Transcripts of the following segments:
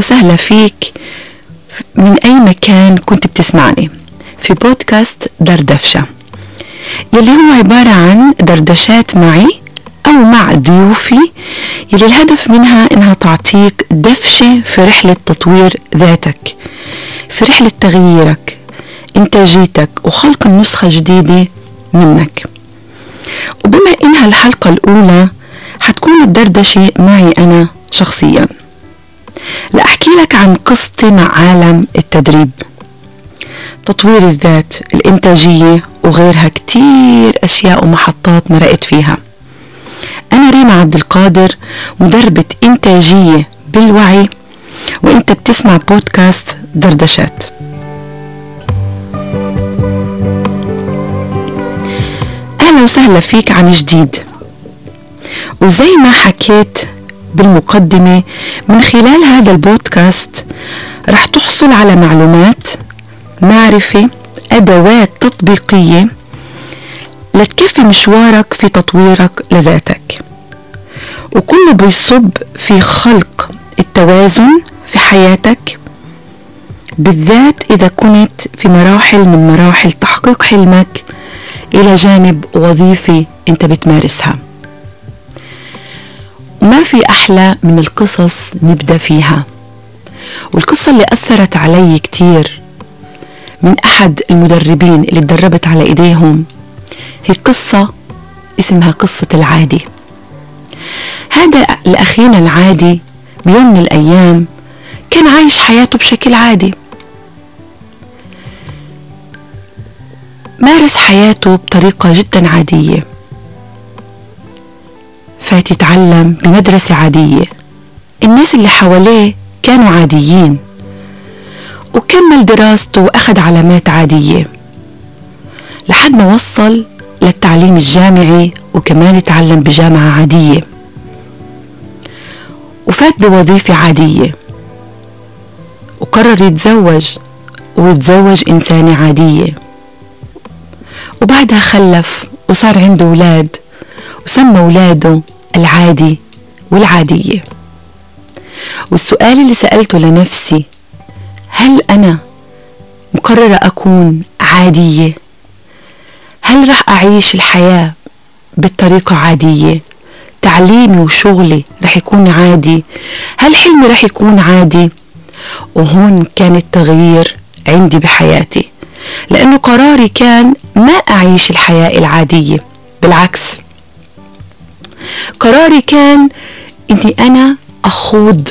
وسهلا فيك. من أي مكان كنت بتسمعني؟ في بودكاست دردفشة يلي هو عبارة عن دردشات معي أو مع ضيوفي يلي الهدف منها إنها تعطيك دفشة في رحلة تطوير ذاتك في رحلة تغييرك إنتاجيتك وخلق النسخة جديدة منك. وبما إنها الحلقة الأولى حتكون الدردشة معي أنا شخصيا. لأحكي لك عن قصتي مع عالم التدريب. تطوير الذات الإنتاجية وغيرها كتير أشياء ومحطات مرقت فيها. أنا ريما عبد القادر مدربة إنتاجية بالوعي وإنت بتسمع بودكاست دردشات. أهلا وسهلا فيك عن جديد. وزي ما حكيت بالمقدمة من خلال هذا البودكاست رح تحصل على معلومات معرفة أدوات تطبيقية لتكفي مشوارك في تطويرك لذاتك. وكله بيصب في خلق التوازن في حياتك بالذات إذا كنت في مراحل من مراحل تحقيق حلمك إلى جانب وظيفة أنت بتمارسها. ما في أحلى من القصص نبدأ فيها. والقصة اللي أثرت علي كتير. من أحد المدربين اللي تدربت على إيديهم. هي قصة اسمها قصة العادي. هذا الأخينا العادي بيوم من الأيام كان عايش حياته بشكل عادي. مارس حياته بطريقة جدا عادية. فات يتعلم بمدرسة عادية؟ الناس اللي حواليه كانوا عاديين. وكمل دراسته وأخذ علامات عادية. لحد ما وصل للتعليم الجامعي وكمان يتعلم بجامعة عادية. وفات بوظيفة عادية. وقرر يتزوج ويتزوج إنسانة عادية. وبعدها خلف وصار عنده أولاد وسمى أولاده العادي والعادية والسؤال اللي سألته لنفسي هل أنا مقررة أكون عادية؟ هل رح أعيش الحياة بطريقة عادية؟ تعليمي وشغلي رح يكون عادي؟ هل حلمي رح يكون عادي؟ وهون كان التغيير عندي بحياتي لأنه قراري كان ما أعيش الحياة العادية بالعكس قراري كان إني أنا أخوض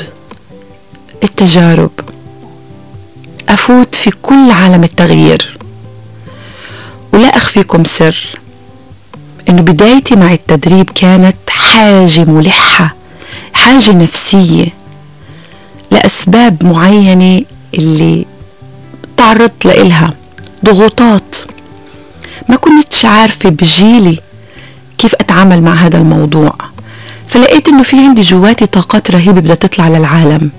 التجارب. أفوت في كل عالم التغيير. ولا أخفيكم سر انه بدايتي مع التدريب كانت حاجة ملحة حاجة نفسية لأسباب معينة اللي تعرضت لإلها ضغوطات. ما كنتش عارفة بجيلي كيف أتعامل مع هذا الموضوع. فلقيت إنه في عندي جواتي طاقات رهيبة بدها تطلع للعالم.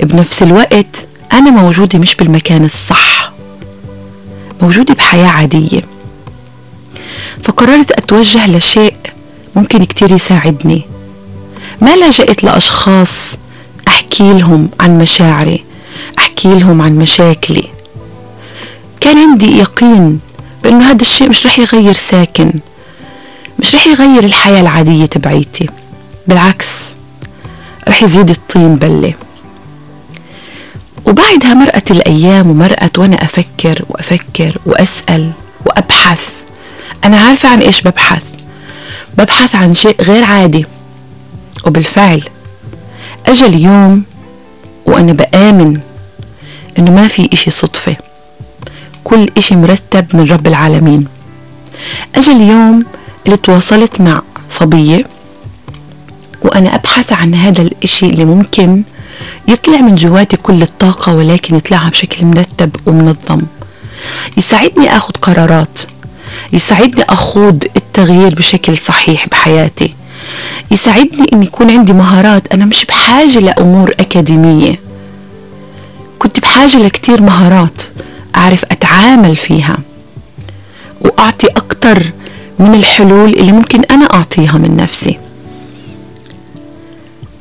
بنفس الوقت أنا موجودة مش بالمكان الصح. موجودة بحياة عادية. فقررت أتوجه لشيء ممكن كتير يساعدني. ما لجأت لأشخاص أحكي لهم عن مشاعري أحكي لهم عن مشاكلي. كان عندي يقين بأنه هذا الشيء مش رح يغير ساكن. مش رح يغير الحياة العادية تبعيتي. بالعكس رح يزيد الطين بلة. وبعدها مرقت الأيام ومرقت وأنا أفكر وأفكر وأسأل وأبحث. أنا عارفة عن إيش ببحث. ببحث عن شيء غير عادي. وبالفعل أجا اليوم وأنا بآمن إنه ما في إشي صدفة. كل إشي مرتب من رب العالمين. أجا اليوم اللي تواصلت مع صبية وأنا أبحث عن هذا الإشي اللي ممكن يطلع من جواتي كل الطاقة ولكن يطلعها بشكل مرتب ومنظم. يساعدني أخذ قرارات. يساعدني أخوض التغيير بشكل صحيح بحياتي. يساعدني أن يكون عندي مهارات. أنا مش بحاجة لأمور أكاديمية. كنت بحاجة لكتير مهارات أعرف أتعامل فيها وأعطي أكتر من الحلول اللي ممكن أنا أعطيها من نفسي.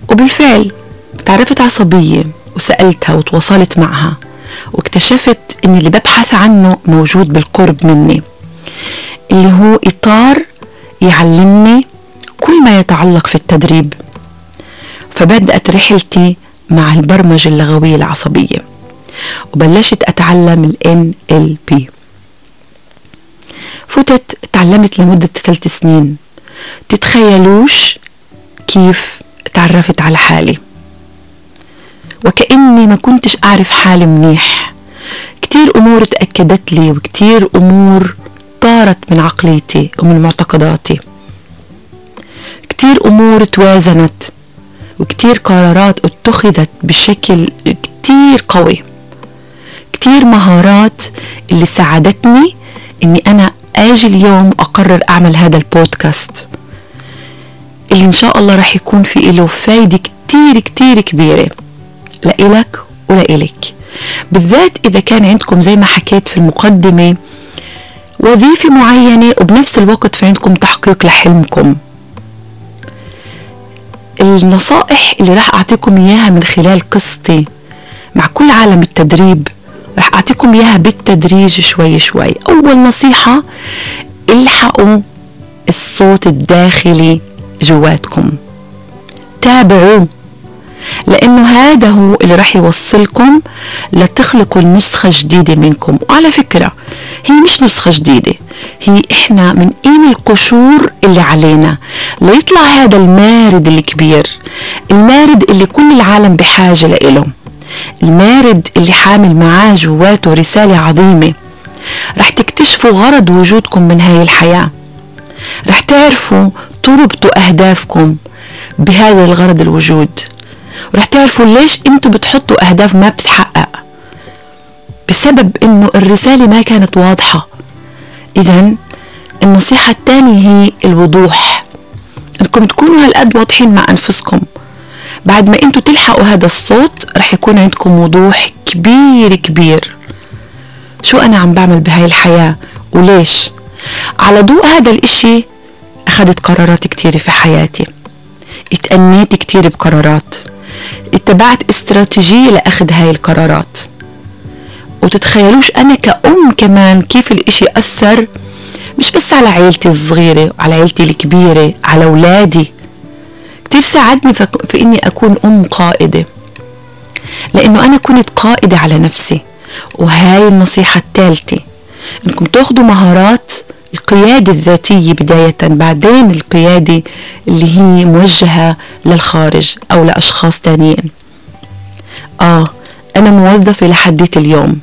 وبالفعل تعرفت عصبية وسألتها وتواصلت معها واكتشفت إن اللي ببحث عنه موجود بالقرب مني اللي هو إطار يعلمني كل ما يتعلق في التدريب. فبدأت رحلتي مع البرمجة اللغوية العصبية وبلشت أتعلم ال NLP فتت تعلمت لمدة ثلاث سنين. تتخيلوش كيف تعرفت على حالي. وكأني ما كنتش أعرف حالي منيح. كتير أمور تأكدت لي وكتير أمور طارت من عقليتي ومن معتقداتي. كتير أمور توازنت وكتير قرارات اتخذت بشكل كتير قوي. كتير مهارات اللي ساعدتني إني أنا أجي اليوم أقرر أعمل هذا البودكاست. اللي إن شاء الله راح يكون في له فايدة كتير كتير كبيرة. لإلك ولإلك بالذات إذا كان عندكم زي ما حكيت في المقدمة وظيفة معينة وبنفس الوقت في عندكم تحقيق لحلمكم. النصائح اللي راح أعطيكم إياها من خلال قصتي مع كل عالم التدريب راح أعطيكم إياها بالتدريج شوي شوي. أول نصيحة إلحقوا الصوت الداخلي جواتكم. تابعوه لأنه هذا هو اللي راح يوصلكم لتخلقوا النسخة جديدة منكم. وعلى فكرة هي مش نسخة جديدة هي إحنا من قيم القشور اللي علينا. ليطلع هذا المارد الكبير المارد اللي كل العالم بحاجة لإله. المارد اللي حامل معاه جواته رسالة عظيمة. رح تكتشفوا غرض وجودكم من هاي الحياة. رح تعرفوا تربطوا أهدافكم بهذا الغرض الوجود. ورح تعرفوا ليش أنتوا بتحطوا أهداف ما بتتحقق. بسبب إنه الرسالة ما كانت واضحة. اذا النصيحة الثانية هي الوضوح. إنكم تكونوا هالقد واضحين مع أنفسكم. بعد ما أنتوا تلحقوا هذا الصوت رح يكون عندكم وضوح كبير كبير. شو أنا عم بعمل بهاي الحياة؟ وليش؟ على ضوء هذا الإشي أخذت قرارات كتيرة في حياتي. اتأنيت كتير بقرارات. اتبعت استراتيجية لأخذ هاي القرارات. وتتخيلوش أنا كأم كمان كيف الإشي أثر مش بس على عيلتي الصغيرة وعلى عيلتي الكبيرة على أولادي. كتير ساعدني في إني أكون أم قائدة. لأنه أنا كنت قائدة على نفسي وهاي النصيحة الثالثة إنكم تاخدوا مهارات القيادة الذاتية بداية بعدين القيادة اللي هي موجهة للخارج أو لأشخاص تانيين. آه أنا موظفة لحديت اليوم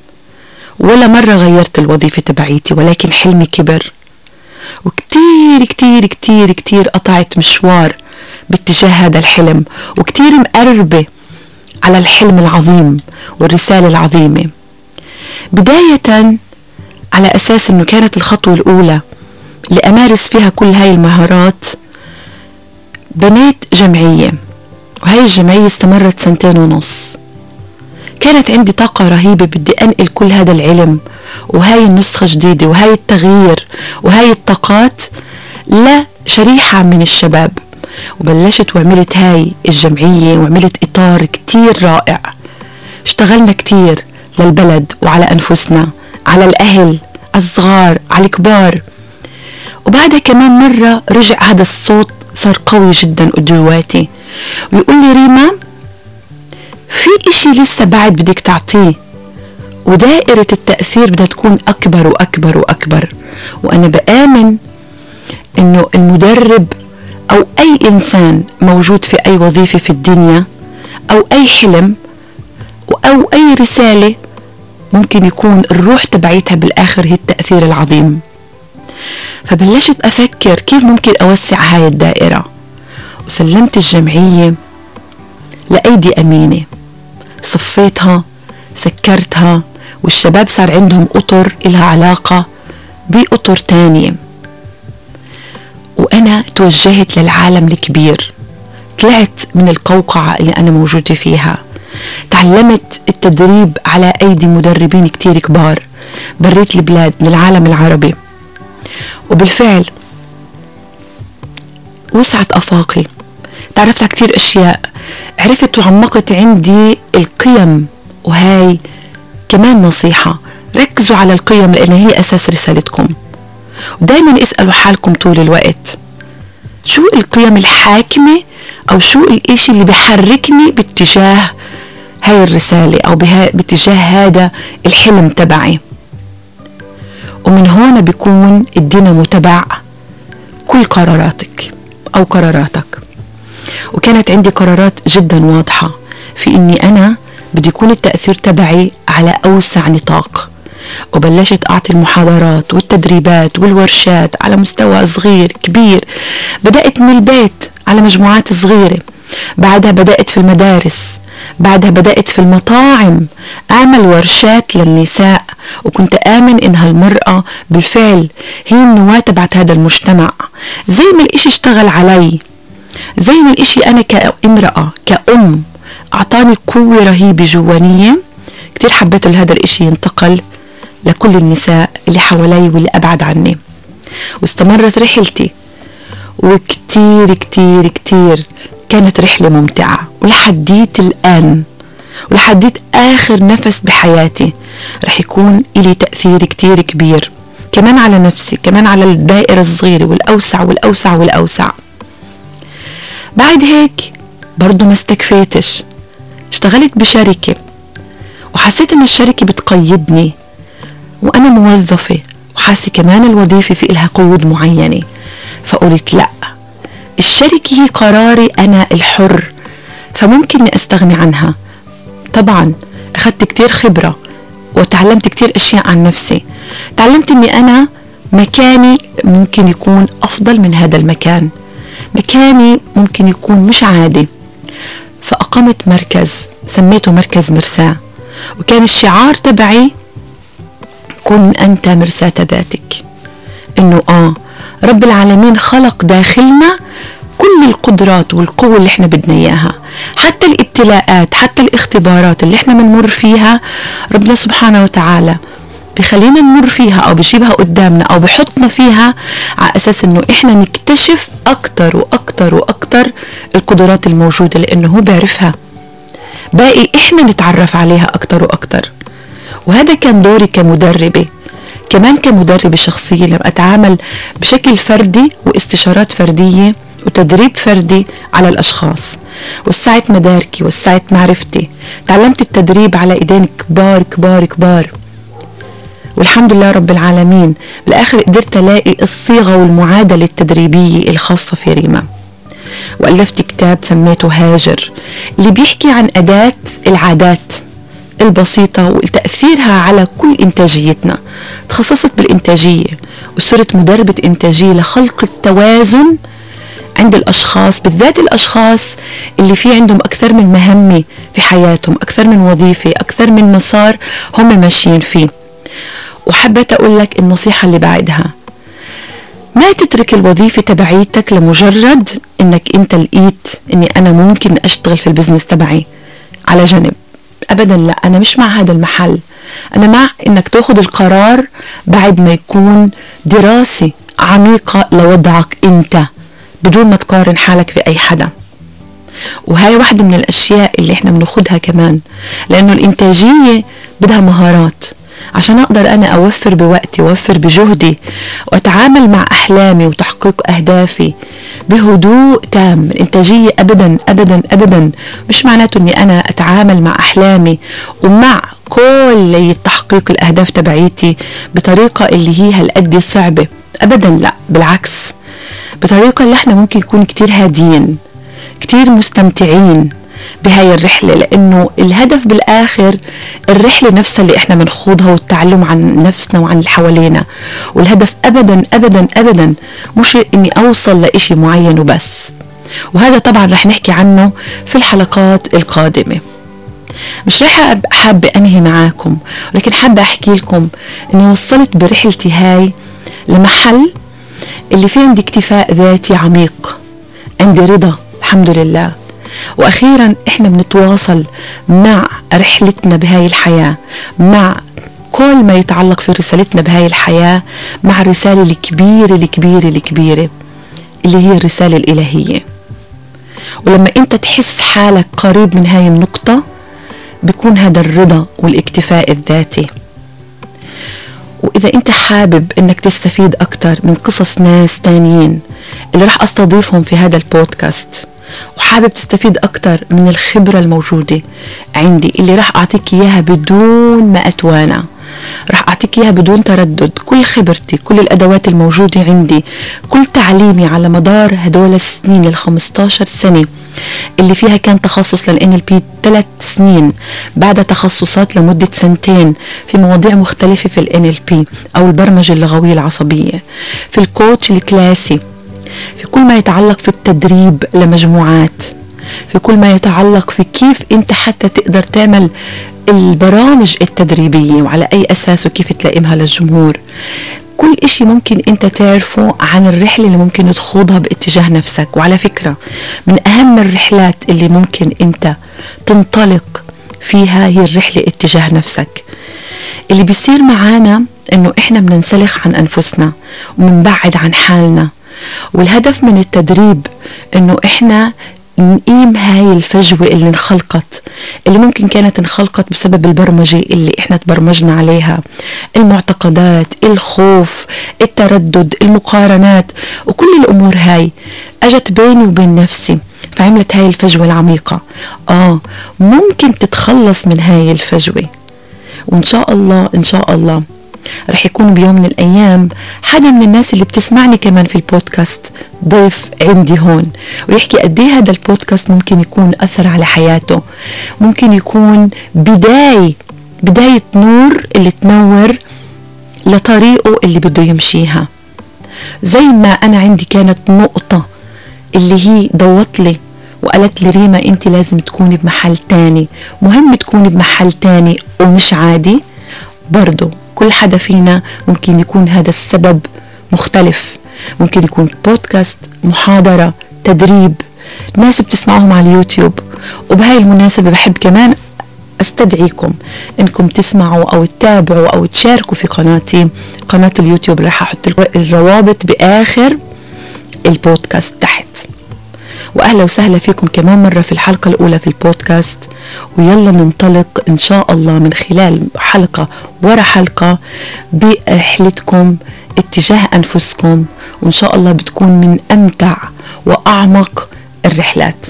ولا مرة غيرت الوظيفة تبعيتي ولكن حلمي كبر. وكتير كتير كتير كتير قطعت مشوار باتجاه هذا الحلم. وكتير مقربة على الحلم العظيم والرسالة العظيمة. بداية على أساس أنه كانت الخطوة الأولى لأمارس فيها كل هاي المهارات بنيت جمعية. وهي الجمعية استمرت سنتين ونص. كانت عندي طاقة رهيبة بدي أنقل كل هذا العلم. وهاي النسخة جديدة وهاي التغيير وهاي الطاقات لشريحة من الشباب. وبلشت وعملت هاي الجمعية وعملت إطار كتير رائع. اشتغلنا كتير للبلد وعلى أنفسنا على الأهل الصغار على الكبار. وبعدها كمان مرة رجع هذا الصوت صار قوي جدا جواتي ويقول لي ريما في إشي لسه بعد بدك تعطيه ودائرة التأثير بدها تكون أكبر وأكبر وأكبر. وأنا بآمن إنه المدرب أو أي إنسان موجود في أي وظيفة في الدنيا أو أي حلم أو أي رسالة ممكن يكون الروح تبعيتها بالآخر هي التأثير العظيم. فبلشت أفكر كيف ممكن أوسع هاي الدائرة. وسلمت الجمعية لأيدي أمينة. صفيتها سكرتها والشباب صار عندهم أطر إلها علاقة بأطر تانية. وأنا توجهت للعالم الكبير. طلعت من القوقعة اللي أنا موجودة فيها. تعلمت التدريب على أيدي مدربين كتير كبار. بريت البلاد من العالم العربي. وبالفعل وسعت أفاقي. تعرفت على كتير أشياء. عرفت وعمقت عندي القيم. وهاي كمان نصيحة. ركزوا على القيم لأن هي أساس رسالتكم. ودايما اسألوا حالكم طول الوقت. شو القيم الحاكمة أو شو الإشي اللي بحركني باتجاه هاي الرسالة أو باتجاه هذا الحلم تبعي؟ ومن هون بيكون الدينامو تبع كل قراراتك أو قراراتك. وكانت عندي قرارات جدا واضحة في إني أنا بدي يكون التأثير تبعي على أوسع نطاق. وبلشت أعطي المحاضرات والتدريبات والورشات على مستوى صغير كبير. بدأت من البيت على مجموعات صغيرة. بعدها بدأت في المدارس. بعدها بدأت في المطاعم. أعمل ورشات للنساء. وكنت آمن إنها المرأة بالفعل هي النواة تبعت هذا المجتمع. زي ما الإشي اشتغل علي. زي ما الإشي أنا كامرأة كأم أعطاني قوة رهيبة جوانية. كتير حبيت هذا الإشي ينتقل. لكل النساء اللي حوالي واللي أبعد عني. واستمرت رحلتي. وكتير كتير كتير كانت رحلة ممتعة. ولحديت الآن. ولحديت آخر نفس بحياتي. رح يكون إلي تأثير كتير كبير. كمان على نفسي. كمان على الدائرة الصغيرة والأوسع والأوسع والأوسع. بعد هيك برضو ما استكفيتش. اشتغلت بشركة. وحسيت ان الشركة بتقيدني. وأنا موظفة وحاسة كمان الوظيفة في إلها قيود معينة. فقلت لا الشركة هي قراري أنا الحر فممكن أستغني عنها. طبعا أخذت كتير خبرة وتعلمت كتير أشياء عن نفسي. تعلمت أني أنا مكاني ممكن يكون أفضل من هذا المكان. مكاني ممكن يكون مش عادي. فأقمت مركز سميته مركز مرساة وكان الشعار تبعي كن أنت مرساة ذاتك. إنه آه رب العالمين خلق داخلنا كل القدرات والقوة اللي إحنا بدنا إياها. حتى الابتلاءات حتى الاختبارات اللي إحنا بنمر فيها ربنا سبحانه وتعالى بخلينا نمر فيها أو بشيبها قدامنا أو بحطنا فيها على أساس إنه إحنا نكتشف أكتر وأكتر وأكتر القدرات الموجودة لأنه هو بيعرفها. باقي إحنا نتعرف عليها أكتر وأكتر. وهذا كان دوري كمدربة كمان كمدربة شخصية لما أتعامل بشكل فردي واستشارات فردية وتدريب فردي على الأشخاص. وسعت مداركي وسعت معرفتي. تعلمت التدريب على إيدين كبار كبار كبار. والحمد لله رب العالمين بالآخر قدرت ألاقي الصيغة والمعادلة التدريبية الخاصة في ريما. وألفت كتاب سميته هاجر اللي بيحكي عن أداة العادات. البسيطة وتأثيرها على كل إنتاجيتنا تخصصت بالإنتاجية وصرت مدربة إنتاجية لخلق التوازن عند الأشخاص بالذات الأشخاص اللي في عندهم أكثر من مهمة في حياتهم أكثر من وظيفة أكثر من مسار هم ماشيين فيه. وحبيت أقول لك النصيحة اللي بعدها ما تترك الوظيفة تبعيتك لمجرد إنك أنت لقيت إني أنا ممكن أشتغل في البزنس تبعي على جنب. ابدا لا أنا مش مع هذا المحل. أنا مع إنك تاخذ القرار بعد ما يكون دراسة عميقة لوضعك أنت بدون ما تقارن حالك في أي حدا. وهي واحدة من الأشياء اللي إحنا بناخدها كمان لأنه الإنتاجية بدها مهارات. عشان أقدر أنا أوفر بوقتي وأوفر بجهدي وأتعامل مع أحلامي وتحقيق أهدافي بهدوء تام الانتاجيه ابدا ابدا ابدا. مش معناته إني أنا أتعامل مع أحلامي ومع كل تحقيق الأهداف تبعيتي بطريقة اللي هي هالقد صعبة. ابدا لا بالعكس. بطريقة اللي إحنا ممكن نكون كتير هاديين كتير مستمتعين. بهاي الرحلة لأنه الهدف بالآخر الرحلة نفسها اللي إحنا بنخوضها والتعلم عن نفسنا وعن اللي حوالينا. والهدف أبدا أبدا أبدا مش إني أوصل لإشي معين وبس. وهذا طبعا رح نحكي عنه في الحلقات القادمة. مش رايحة حابة أنهي معاكم ولكن حابة أحكي لكم إني وصلت برحلتي هاي لمحل اللي فيه عندي اكتفاء ذاتي عميق. عندي رضا الحمد لله. وأخيرا إحنا بنتواصل مع رحلتنا بهاي الحياة مع كل ما يتعلق في رسالتنا بهاي الحياة مع الرسالة الكبيرة الكبيرة الكبيرة اللي هي الرسالة الإلهية. ولما أنت تحس حالك قريب من هاي النقطة بيكون هذا الرضا والاكتفاء الذاتي. وإذا أنت حابب أنك تستفيد أكثر من قصص ناس تانيين اللي راح أستضيفهم في هذا البودكاست وحابب تستفيد أكثر من الخبرة الموجودة عندي اللي راح أعطيك إياها بدون ما أتوانى. راح أعطيك إياها بدون تردد. كل خبرتي كل الأدوات الموجودة عندي كل تعليمي على مدار هدول السنين ال 15 سنة. اللي فيها كان تخصص لل NLP ثلاث سنين بعد تخصصات لمدة سنتين في مواضيع مختلفة في ال NLP أو البرمجة اللغوية العصبية. في الكوتش الكلاسي في كل ما يتعلق في التدريب لمجموعات في كل ما يتعلق في كيف أنت حتى تقدر تعمل البرامج التدريبية وعلى أي أساس وكيف تلائمها للجمهور. كل إشي ممكن أنت تعرفه عن الرحلة اللي ممكن تخوضها باتجاه نفسك. وعلى فكرة من أهم الرحلات اللي ممكن أنت تنطلق فيها هي الرحلة اتجاه نفسك. اللي بيصير معانا إنه إحنا بننسلخ عن أنفسنا وبنبعد عن حالنا. والهدف من التدريب إنه إحنا نقيم هاي الفجوة اللي انخلقت اللي ممكن كانت انخلقت بسبب البرمجة اللي إحنا تبرمجنا عليها. المعتقدات الخوف التردد المقارنات وكل الأمور هاي أجت بيني وبين نفسي فعملت هاي الفجوة العميقة. آه ممكن تتخلص من هاي الفجوة. وإن شاء الله إن شاء الله رح يكون بيوم من الأيام حدا من الناس اللي بتسمعني كمان في البودكاست ضيف عندي هون ويحكي قد إيه هذا البودكاست ممكن يكون أثر على حياته. ممكن يكون بداية بداية نور اللي تنور لطريقه اللي بده يمشيها. زي ما أنا عندي كانت نقطة اللي هي ضوت لي وقالت لي ريما أنت لازم تكوني بمحل تاني. مهم تكوني بمحل تاني ومش عادي. برضو كل حدا فينا ممكن يكون هذا السبب مختلف. ممكن يكون بودكاست محاضرة تدريب. ناس بتسمعوهم على اليوتيوب. وبهاي المناسبة بحب كمان أستدعيكم إنكم تسمعوا أو تتابعوا أو تشاركوا في قناتي. قناة اليوتيوب راح أحط الروابط بآخر البودكاست تحت. وأهلا وسهلا فيكم كمان مرة في الحلقة الأولى في البودكاست. ويلا ننطلق إن شاء الله من خلال حلقة ورا حلقة برحلتكم اتجاه أنفسكم وإن شاء الله بتكون من أمتع وأعمق الرحلات.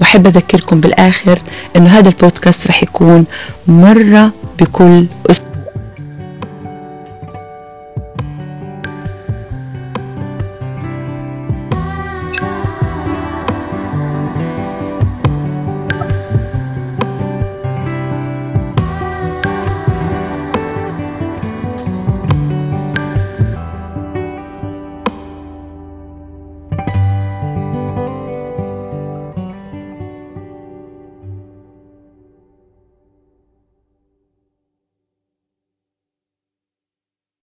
وأحب أذكركم بالآخر إنه هذا البودكاست رح يكون مرة بكل أسبوع.